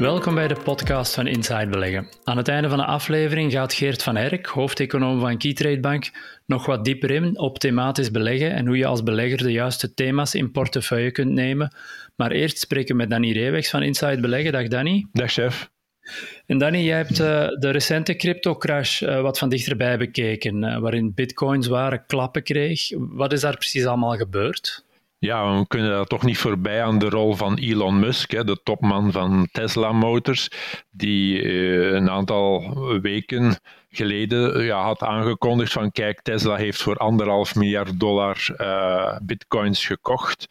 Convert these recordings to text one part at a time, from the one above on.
Welkom bij de podcast van Inside Beleggen. Aan het einde van de aflevering gaat Geert van Erk, hoofdeconoom van Keytrade Bank, nog wat dieper in op thematisch beleggen en hoe je als belegger de juiste thema's in portefeuille kunt nemen. Maar eerst spreken we met Danny Reewegs van Inside Beleggen. Dag Danny. Dag chef. En Danny, jij hebt uh, de recente crypto-crash uh, wat van dichterbij bekeken, uh, waarin bitcoins zware klappen kreeg. Wat is daar precies allemaal gebeurd? Ja, we kunnen daar toch niet voorbij aan de rol van Elon Musk, hè, de topman van Tesla Motors, die uh, een aantal weken geleden ja, had aangekondigd van kijk, Tesla heeft voor anderhalf miljard dollar uh, bitcoins gekocht.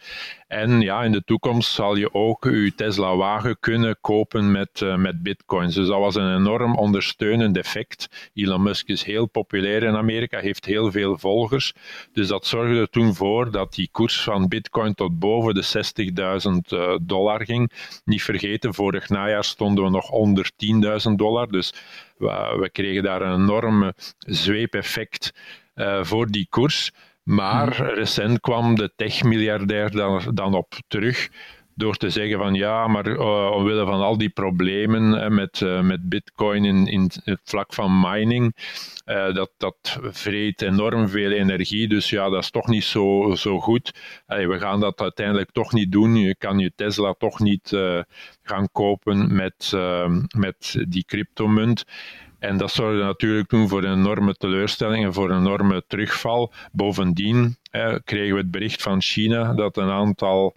En ja, in de toekomst zal je ook je Tesla-wagen kunnen kopen met, uh, met bitcoins. Dus dat was een enorm ondersteunend effect. Elon Musk is heel populair in Amerika, heeft heel veel volgers. Dus dat zorgde er toen voor dat die koers van bitcoin tot boven de 60.000 uh, dollar ging. Niet vergeten, vorig najaar stonden we nog onder 10.000 dollar. Dus we, kregen daar een enorme zweepeffect uh, voor die koers. Maar hmm. recent kwam de tech-miljardair dan, dan op terug door te zeggen van ja, maar uh, omwille van al die problemen met, uh, met bitcoin in, in het vlak van mining, dat, dat vreet enorm veel energie, dus ja, dat is toch niet zo, zo goed. We gaan dat uiteindelijk toch niet doen. Je kan je Tesla toch niet gaan kopen met, met die cryptomunt. En dat zorgde natuurlijk toen voor een enorme teleurstelling en voor een enorme terugval. Bovendien eh, kregen we het bericht van China dat een aantal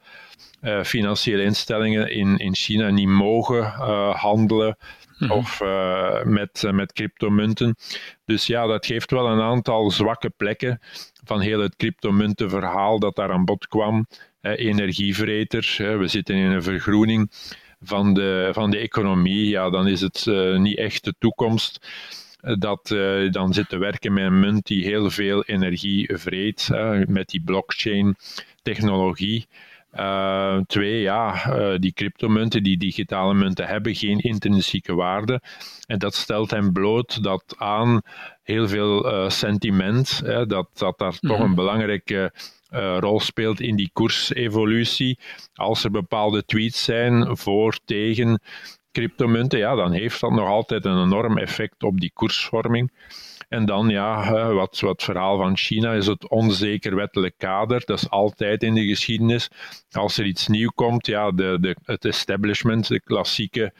uh, financiële instellingen in, in China niet mogen uh, handelen -hmm. of uh, met, met cryptomunten. Dus ja, dat geeft wel een aantal zwakke plekken van heel het cryptomuntenverhaal dat daar aan bod kwam. energievreter, we zitten in een vergroening van de, van de economie, ja, dan is het uh, niet echt de toekomst. Dat uh, dan zit te werken met een munt die heel veel energie vreet, met die blockchain-technologie. Uh, twee, ja, uh, die cryptomunten, die digitale munten, hebben geen intrinsieke waarde. En dat stelt hem bloot dat aan heel veel sentiment, dat, dat daar mm -hmm. toch een belangrijke uh, rol speelt in die koersevolutie. Als er bepaalde tweets zijn voor, tegen cryptomunten, ja, dan heeft dat nog altijd een enorm effect op die koersvorming. En dan, ja, wat, wat verhaal van China is het onzeker wettelijk kader. Dat is altijd in de geschiedenis. Als er iets nieuw komt, ja, de, de, het establishment, de klassieke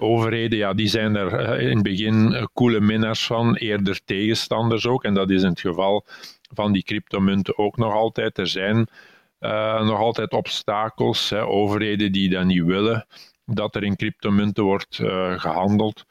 overheden, ja, die zijn er in het begin koele minnaars van, eerder tegenstanders ook. En dat is in het geval van die cryptomunten ook nog altijd. Er zijn uh, nog altijd obstakels, hè, overheden die dat niet willen, dat er in cryptomunten wordt gehandeld.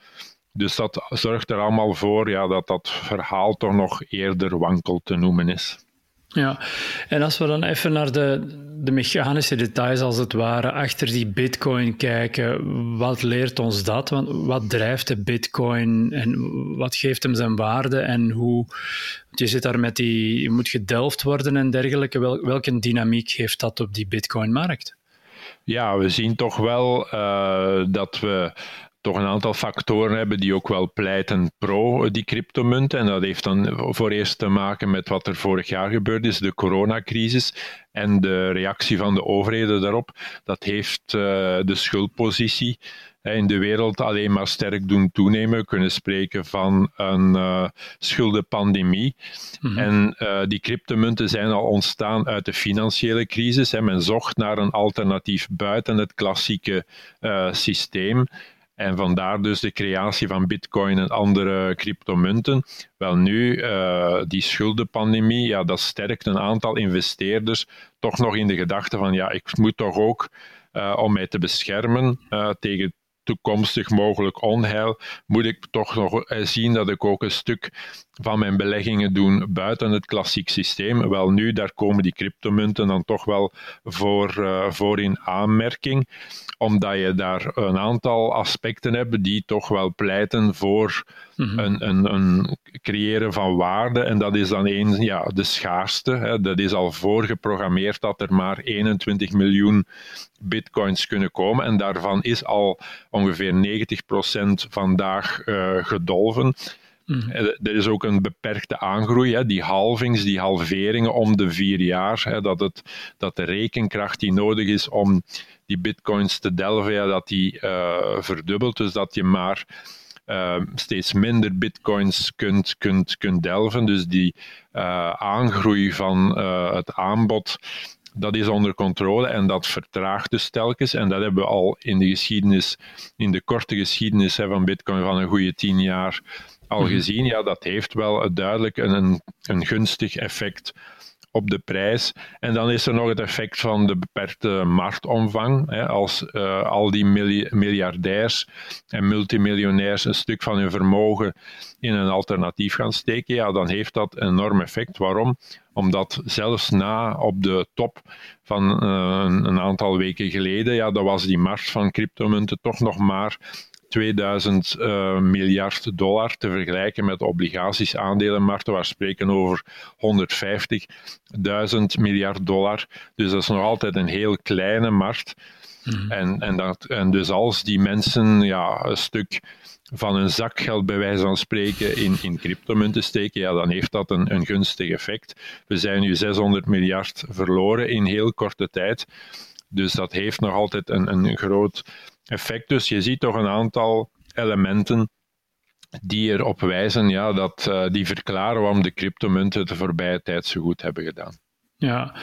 Dus dat zorgt er allemaal voor ja, dat dat verhaal toch nog eerder wankel te noemen is. Ja, en als we dan even naar de, de mechanische details, als het ware, achter die Bitcoin kijken, wat leert ons dat? Want wat drijft de Bitcoin en wat geeft hem zijn waarde en hoe. Je zit daar met die. Je moet gedelft worden en dergelijke. Wel, welke dynamiek heeft dat op die Bitcoin-markt? Ja, we zien toch wel uh, dat we toch een aantal factoren hebben die ook wel pleiten pro die cryptomunten. En dat heeft dan voor eerst te maken met wat er vorig jaar gebeurd is, de coronacrisis en de reactie van de overheden daarop. Dat heeft uh, de schuldpositie in de wereld alleen maar sterk doen toenemen. We kunnen spreken van een uh, schuldenpandemie. Mm -hmm. En uh, die cryptomunten zijn al ontstaan uit de financiële crisis. Hè. Men zocht naar een alternatief buiten het klassieke systeem. En vandaar dus de creatie van bitcoin en andere cryptomunten. Wel nu, uh, die schuldenpandemie, ja, dat sterkt een aantal investeerders toch nog in de gedachte van ja, ik moet toch ook, uh, om mij te beschermen uh, tegen toekomstig mogelijk onheil, moet ik toch nog zien dat ik ook een stuk van mijn beleggingen doe buiten het klassiek systeem. Wel nu, daar komen die cryptomunten dan toch wel voor, uh, voor in aanmerking, omdat je daar een aantal aspecten hebt die toch wel pleiten voor mhm. een, een, een, creëren van waarde. En dat is dan één, ja, de schaarste. Hè. Dat is al voorgeprogrammeerd dat er maar 21 miljoen bitcoins kunnen komen. En daarvan is al ongeveer 90% vandaag uh, gedolven. Mhm. Eh, er is ook een beperkte aangroei, hè, die halvings, die halveringen om de vier jaar, hè, dat, het, dat de rekenkracht die nodig is om die bitcoins te delven, ja, dat die uh, verdubbelt. Dus dat je maar steeds minder bitcoins kunt, kunt, kunt delven. Dus die uh, aangroei van het aanbod dat is onder controle en dat vertraagt dus telkens. En dat hebben we al in de geschiedenis, in de korte geschiedenis hè, van Bitcoin van een goede tien jaar al mhm. gezien. Ja, dat heeft wel duidelijk een, een gunstig effect op de prijs. En dan is er nog het effect van de beperkte marktomvang. Als uh, al die miljardairs en multimiljonairs een stuk van hun vermogen in een alternatief gaan steken, ja, dan heeft dat een enorm effect. Waarom? Omdat zelfs na op de top van uh, een aantal weken geleden, ja, dat was die markt van cryptomunten toch nog maar 2000 uh, eh, miljard dollar te vergelijken met obligaties, aandelenmarkten, waar we spreken over 150.000 miljard dollar. Dus dat is nog altijd een heel kleine markt. Mhm. En, en, dat, en dus als die mensen ja, een stuk van hun zakgeld bij wijze van spreken in, in cryptomunten steken, ja, dan heeft dat een, een gunstig effect. We zijn nu 600 miljard verloren in heel korte tijd. Dus dat heeft nog altijd een, een groot effect. Dus je ziet toch een aantal elementen die erop wijzen ja, dat uh, die verklaren waarom de cryptomunten de voorbije tijd zo goed hebben gedaan. Ja.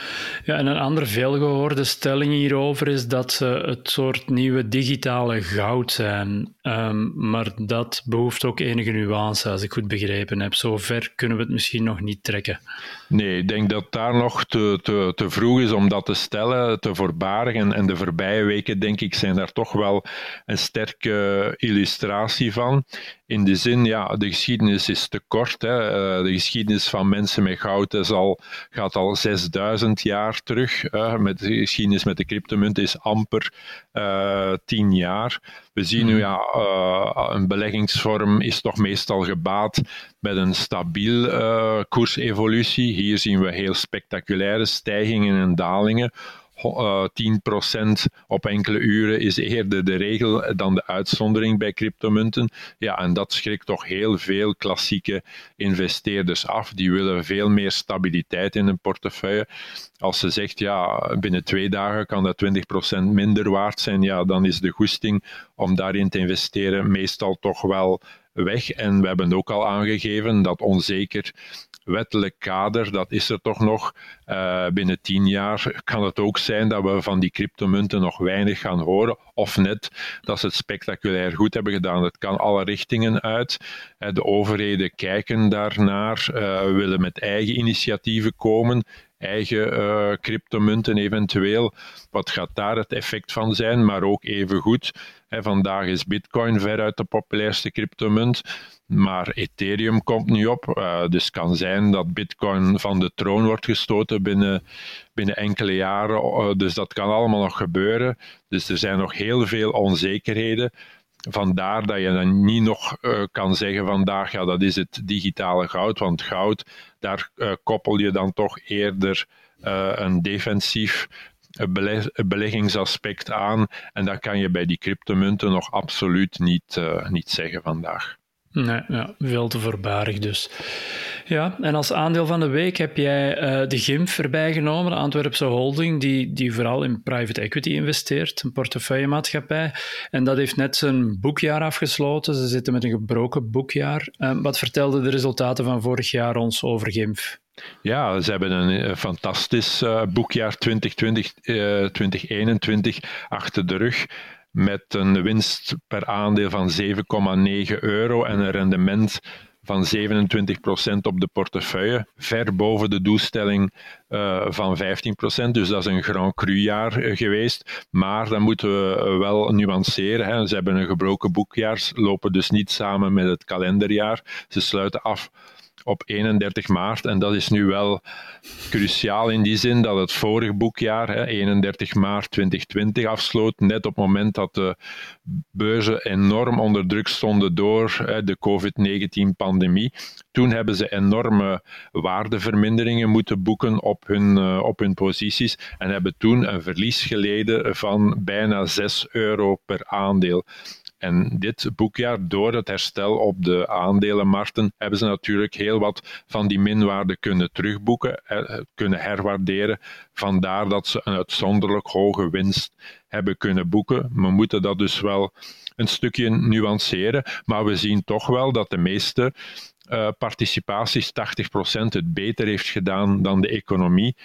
ja, en een andere veelgehoorde stelling hierover is dat ze het soort nieuwe digitale goud zijn. Um, maar dat behoeft ook enige nuance, als ik goed begrepen heb. Zover kunnen we het misschien nog niet trekken. Nee, ik denk dat daar nog te, te, te vroeg is om dat te stellen, te voorbarigen. En de voorbije weken, denk ik, zijn daar toch wel een sterke illustratie van. In de zin, ja, de geschiedenis is te kort. Hè. Eh, de geschiedenis van mensen met goud is al, gaat al 6000 jaar terug. Met de geschiedenis met de cryptomunt is amper uh, eh, 10 jaar. We zien nu, hmm. ja, uh, een beleggingsvorm is toch meestal gebaat met een stabiel uh, koersevolutie. Hier zien we heel spectaculaire stijgingen en dalingen. 10% eh, op enkele uren is eerder de regel dan de uitzondering bij cryptomunten. Ja, en dat schrikt toch heel veel klassieke investeerders af. Die willen veel meer stabiliteit in hun portefeuille. Als ze zegt, ja, binnen twee dagen kan dat 20% minder waard zijn, ja, dan is de goesting om daarin te investeren meestal toch wel weg. En we hebben ook al aangegeven dat onzeker wettelijk kader, dat is er toch nog. Uh, binnen tien jaar kan het ook zijn dat we van die cryptomunten nog weinig gaan horen. Of net dat ze het spectaculair goed hebben gedaan. Het kan alle richtingen uit. Uh, de overheden kijken daarnaar, uh, willen met eigen initiatieven komen eigen uh, cryptomunten eventueel. Wat gaat daar het effect van zijn? Maar ook even goed. Hè, vandaag is Bitcoin veruit de populairste cryptomunt. Maar Ethereum komt nu op. Uh, dus kan zijn dat Bitcoin van de troon wordt gestoten binnen, binnen enkele jaren. Uh, dus dat kan allemaal nog gebeuren. Dus er zijn nog heel veel onzekerheden. Vandaar dat je dan niet nog uh, kan zeggen vandaag, ja, dat is het digitale goud. Want goud, daar koppel je dan toch eerder een defensief beleggingsaspect aan. En dat kan je bij die cryptomunten nog absoluut niet, niet zeggen vandaag. Nee, ja, veel te voorbarig dus. Ja, en als aandeel van de week heb jij uh, de GIMF erbij genomen, de Antwerpse holding, die, die vooral in private equity investeert, een portefeuillemaatschappij. En dat heeft net zijn boekjaar afgesloten. Ze zitten met een gebroken boekjaar. Uh, wat vertelden de resultaten van vorig jaar ons over GIMF? Ja, ze hebben een uh, fantastisch boekjaar 2020, 2021 achter de rug met een winst per aandeel van 7,9 euro en een rendement van 27% op de portefeuille, ver boven de doelstelling uh, van 15%. Dus dat is een Grand Cru-jaar uh, geweest. Maar dan moeten we wel nuanceren. Hè. Ze hebben een gebroken boekjaar, lopen dus niet samen met het kalenderjaar. Ze sluiten af op 31 maart. En dat is nu wel cruciaal in die zin dat het vorig boekjaar, hè, 31 maart 2020, afsloot. Net op het moment dat de beurzen enorm onder druk stonden door hè, de COVID-19-pandemie. Toen hebben ze enorme waardeverminderingen moeten boeken op hun, uh, op hun posities en hebben toen een verlies geleden van bijna 6 euro per aandeel. En dit boekjaar, door het herstel op de aandelenmarkten, hebben ze natuurlijk heel wat van die minwaarde kunnen terugboeken, eh, kunnen herwaarderen. Vandaar dat ze een uitzonderlijk hoge winst hebben kunnen boeken. We moeten dat dus wel een stukje nuanceren, maar we zien toch wel dat de meeste uh, participaties 80% het beter heeft gedaan dan de economie.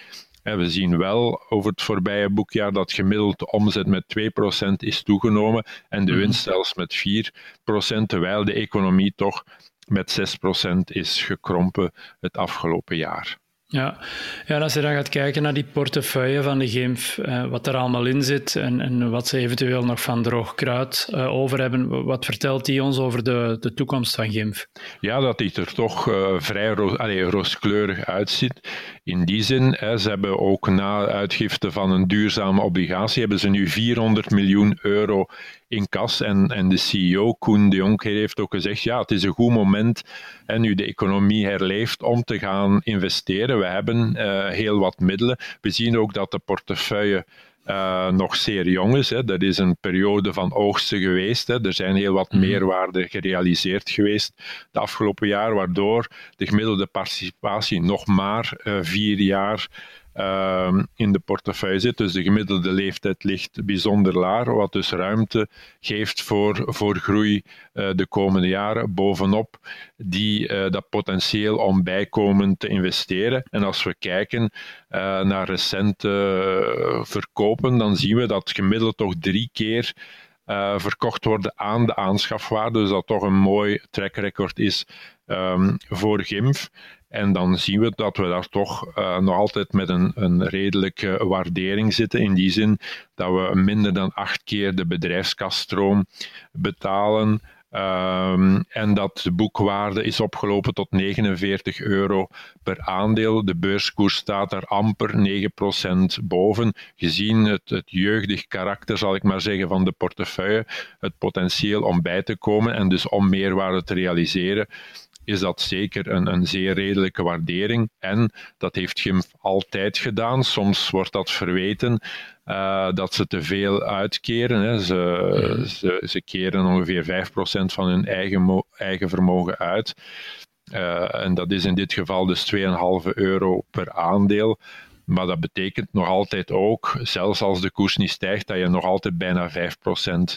We zien wel over het voorbije boekjaar dat gemiddeld de omzet met 2% is toegenomen en de mhm. winst zelfs met 4%, terwijl de economie toch met 6% is gekrompen het afgelopen jaar. Ja. ja, als je dan gaat kijken naar die portefeuille van de GIMF, eh, wat er allemaal in zit en, en wat ze eventueel nog van droog kruid eh, over hebben, wat vertelt die ons over de, de toekomst van GIMF? Ja, dat die er toch uh, vrij allez, rooskleurig uitziet. In die zin, hè, ze hebben ook na uitgifte van een duurzame obligatie, hebben ze nu 400 miljoen euro in kas. En, en de CEO, Koen de Jonker, heeft ook gezegd, ja, het is een goed moment, en nu de economie herleeft, om te gaan investeren. We hebben uh, heel wat middelen. We zien ook dat de portefeuille uh, nog zeer jong is. Hè. Dat is een periode van oogsten geweest. Hè. Er zijn heel wat mm. meerwaarde gerealiseerd geweest de afgelopen jaar, waardoor de gemiddelde participatie nog maar uh, vier jaar in de portefeuille zit. Dus de gemiddelde leeftijd ligt bijzonder laag, wat dus ruimte geeft voor, voor groei uh, de komende jaren. Bovenop die, uh, dat potentieel om bijkomend te investeren. En als we kijken uh, naar recente verkopen, dan zien we dat gemiddeld toch drie keer verkocht worden aan de aanschafwaarde. Dus dat toch een mooi track record is um, voor GIMF. En dan zien we dat we daar toch uh, nog altijd met een, een redelijke waardering zitten. In die zin dat we minder dan acht keer de bedrijfskaststroom betalen. Um, en dat de boekwaarde is opgelopen tot 49 euro per aandeel. De beurskoers staat daar amper 9% boven. Gezien het, het jeugdig karakter, zal ik maar zeggen, van de portefeuille, het potentieel om bij te komen en dus om meerwaarde te realiseren, is dat zeker een, een zeer redelijke waardering. En dat heeft GIMF altijd gedaan. Soms wordt dat verweten. Uh, dat ze te veel uitkeren. Hè. Ze, ze, ze, keren ongeveer 5% van hun eigen, eigen vermogen uit. Uh, en dat is in dit geval dus 2,5 euro per aandeel. Maar dat betekent nog altijd ook, zelfs als de koers niet stijgt, dat je nog altijd bijna 5%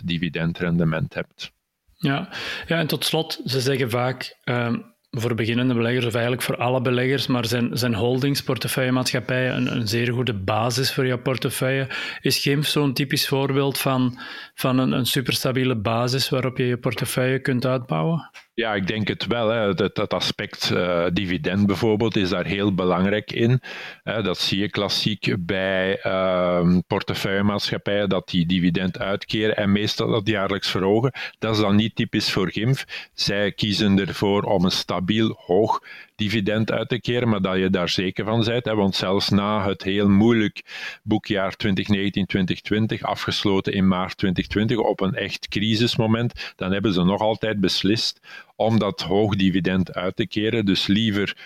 dividendrendement hebt. Ja. ja, en tot slot, ze zeggen vaak um, voor beginnende beleggers, of eigenlijk voor alle beleggers, maar zijn, zijn holdings, portefeuillemaatschappijen, een, een zeer goede basis voor jouw portefeuille. Is GIMF zo'n typisch voorbeeld van, van een, een superstabiele basis waarop je je portefeuille kunt uitbouwen? Ja, ik denk het wel. Hè. Dat, dat aspect uh, dividend bijvoorbeeld is daar heel belangrijk in. Dat zie je klassiek bij uh, portefeuillemaatschappijen, dat die dividend uitkeren en meestal dat jaarlijks verhogen. Dat is dan niet typisch voor GIMF. Zij kiezen ervoor om een stabiel hoog dividend uit te keren, maar dat je daar zeker van bent. Hè, want zelfs na het heel moeilijk boekjaar 2019-2020, afgesloten in maart 2020, op een echt crisismoment, dan hebben ze nog altijd beslist om dat hoog dividend uit te keren. Dus liever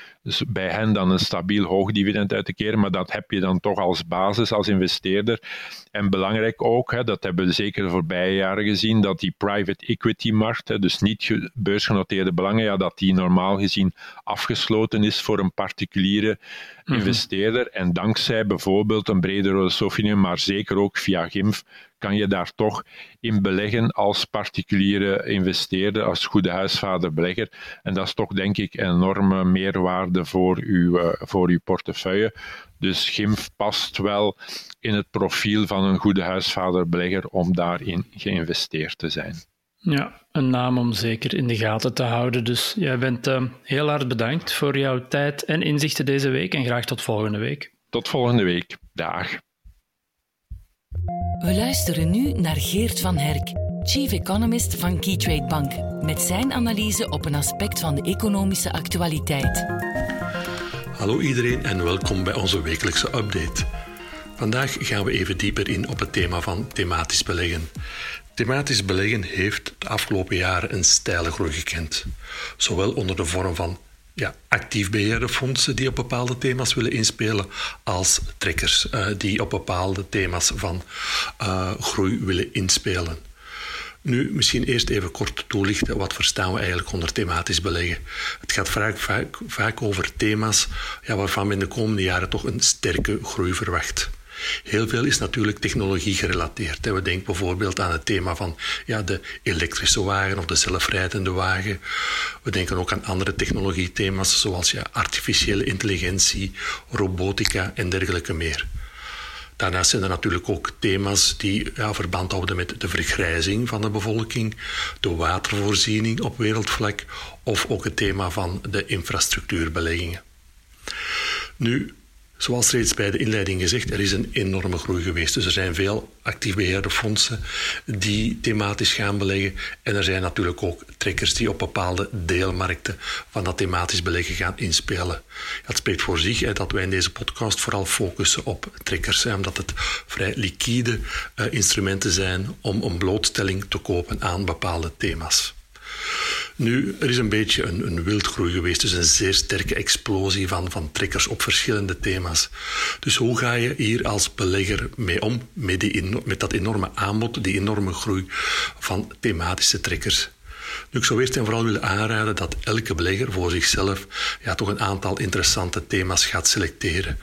bij hen dan een stabiel hoog dividend uit te keren, maar dat heb je dan toch als basis, als investeerder. En belangrijk ook, hè, dat hebben we zeker de voorbije jaren gezien, dat die private equity markt, dus niet beursgenoteerde belangen, ja, dat die normaal gezien afgesloten is voor een particuliere mhm. investeerder. En dankzij bijvoorbeeld een bredere Sofinium, maar zeker ook via GIMF, kan je daar toch in beleggen als particuliere investeerder, als goede huisvader belegger. En dat is toch denk ik een enorme meerwaarde voor uw, uh, voor uw portefeuille. Dus GIMF past wel in het profiel van een goede huisvader belegger om daarin geïnvesteerd te zijn. Ja, een naam om zeker in de gaten te houden. Dus jij bent uh, heel hard bedankt voor jouw tijd en inzichten deze week en graag tot volgende week. Tot volgende week. Dag. We luisteren nu naar Geert van Herk. Chief Economist van Keytrade Bank, met zijn analyse op een aspect van de economische actualiteit. Hallo iedereen en welkom bij onze wekelijkse update. Vandaag gaan we even dieper in op het thema van thematisch beleggen. Thematisch beleggen heeft de afgelopen jaren een steile groei gekend. Zowel onder de vorm van ja, actief beheerde fondsen die op bepaalde thema's willen inspelen, als trekkers uh, die op bepaalde thema's van uh, groei willen inspelen. Nu, misschien eerst even kort toelichten wat verstaan we eigenlijk onder thematisch beleggen. Het gaat vaak, vaak, vaak over thema's ja, waarvan we in de komende jaren toch een sterke groei verwacht. Heel veel is natuurlijk technologie gerelateerd. We denken bijvoorbeeld aan het thema van ja, de elektrische wagen of de zelfrijdende wagen. We denken ook aan andere technologiethema's zoals ja, artificiële intelligentie, robotica en dergelijke meer. Daarnaast zijn er natuurlijk ook thema's die ja, verband houden met de vergrijzing van de bevolking, de watervoorziening op wereldvlak of ook het thema van de infrastructuurbeleggingen. Nu, Zoals reeds bij de inleiding gezegd, er is een enorme groei geweest. Dus er zijn veel actief beheerde fondsen die thematisch gaan beleggen. En er zijn natuurlijk ook trekkers die op bepaalde deelmarkten van dat thematisch beleggen gaan inspelen. Het spreekt voor zich dat wij in deze podcast vooral focussen op trekkers, omdat het vrij liquide uh, instrumenten zijn om een blootstelling te kopen aan bepaalde thema's. Nu, er is een beetje een, een wildgroei geweest, dus een zeer sterke explosie van, van trekkers op verschillende thema's. Dus hoe ga je hier als belegger mee om, met, die, met dat enorme aanbod, die enorme groei van thematische trekkers? Ik zou eerst en vooral willen aanraden dat elke belegger voor zichzelf ja, toch een aantal interessante thema's gaat selecteren.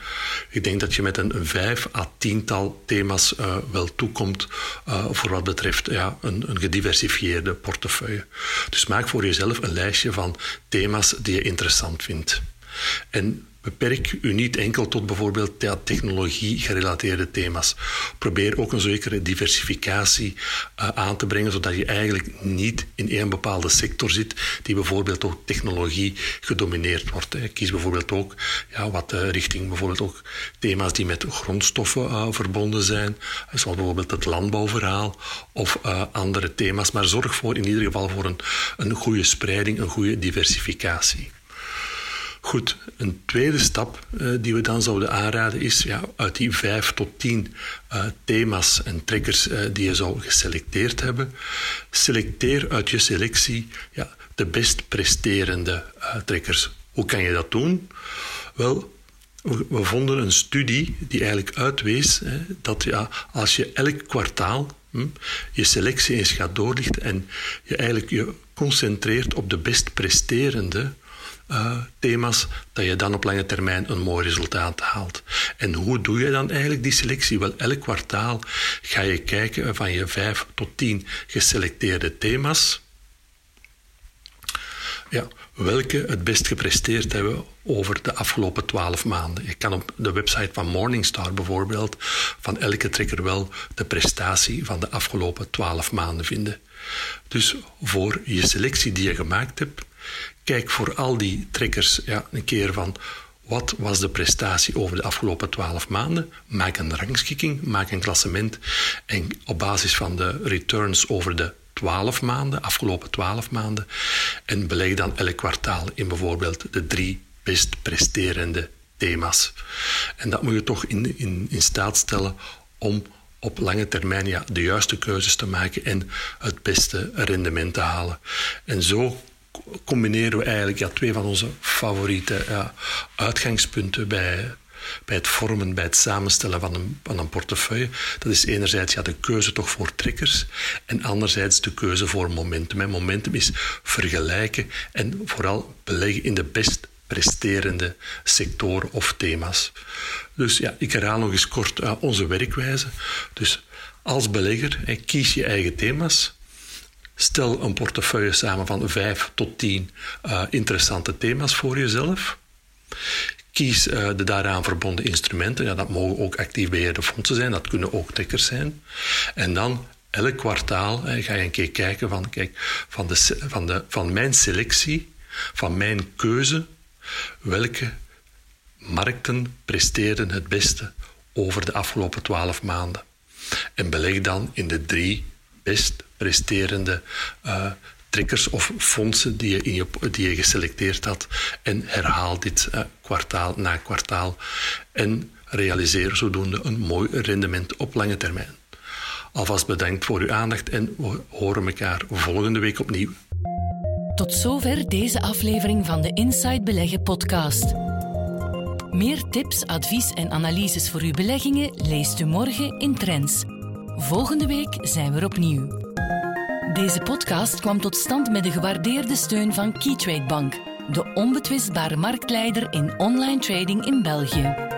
Ik denk dat je met een, vijf à tiental thema's uh, wel toekomt uh, voor wat betreft ja, een, een gediversifieerde portefeuille. Dus maak voor jezelf een lijstje van thema's die je interessant vindt. En Beperk u niet enkel tot bijvoorbeeld technologie-gerelateerde thema's. Probeer ook een zekere diversificatie uh, aan te brengen, zodat je eigenlijk niet in één bepaalde sector zit die bijvoorbeeld ook technologie gedomineerd wordt. Kies bijvoorbeeld ook ja, wat uh, richting bijvoorbeeld ook thema's die met grondstoffen uh, verbonden zijn, zoals bijvoorbeeld het landbouwverhaal of andere thema's. Maar zorg voor in ieder geval voor een, een goede spreiding, een goede diversificatie. Goed, een tweede stap uh, die we dan zouden aanraden is ja, uit die vijf tot tien uh, thema's en trekkers uh, die je zou geselecteerd hebben, selecteer uit je selectie ja, de best presterende trekkers. Hoe kan je dat doen? Wel, we vonden een studie die eigenlijk uitwees hè, dat ja, als je elk kwartaal hm, je selectie eens gaat doorlichten en je eigenlijk je concentreert op de best presterende uh, thema's, dat je dan op lange termijn een mooi resultaat haalt. En hoe doe je dan eigenlijk die selectie? Wel, elk kwartaal ga je kijken van je vijf tot tien geselecteerde thema's. Ja, welke het best gepresteerd hebben over de afgelopen twaalf maanden. Je kan op de website van Morningstar bijvoorbeeld van elke trekker wel de prestatie van de afgelopen twaalf maanden vinden. Dus voor je selectie die je gemaakt hebt, kijk voor al die trekkers ja, een keer van wat was de prestatie over de afgelopen twaalf maanden? Maak een rangschikking, maak een klassement en op basis van de returns over de 12 maanden, afgelopen 12 maanden, en beleg dan elk kwartaal in bijvoorbeeld de drie best presterende thema's. En dat moet je toch in, in, in staat stellen om op lange termijn ja, de juiste keuzes te maken en het beste rendement te halen. En zo combineren we eigenlijk ja, twee van onze favoriete ja, uitgangspunten bij, bij het vormen, bij het samenstellen van een, van een portefeuille. Dat is enerzijds ja, de keuze toch voor trekkers en anderzijds de keuze voor momentum. En momentum is vergelijken en vooral beleggen in de best presterende sectoren of thema's. Dus ja, ik herhaal nog eens kort onze werkwijze. Dus als belegger kies je eigen thema's. Stel een portefeuille samen van vijf tot tien uh, interessante thema's voor jezelf. Kies uh, de daaraan verbonden instrumenten. Ja, dat mogen ook actief beheerde fondsen zijn, dat kunnen ook trekkers zijn. En dan elk kwartaal ga je een keer kijken van, kijk, van, de, van, de, van mijn selectie, van mijn keuze, welke markten presteren het beste over de afgelopen twaalf maanden. En beleg dan in de drie best presterende uh, triggers of fondsen die je, in je, die je geselecteerd had en herhaal dit uh, kwartaal na kwartaal en realiseer zodoende een mooi rendement op lange termijn. Alvast bedankt voor uw aandacht en we horen elkaar volgende week opnieuw. Tot zover deze aflevering van de Inside Beleggen podcast. Meer tips, advies en analyses voor uw beleggingen leest u morgen in Trends. Volgende week zijn we er opnieuw. Deze podcast kwam tot stand met de gewaardeerde steun van Keytrade Bank, de onbetwistbare marktleider in online trading in België.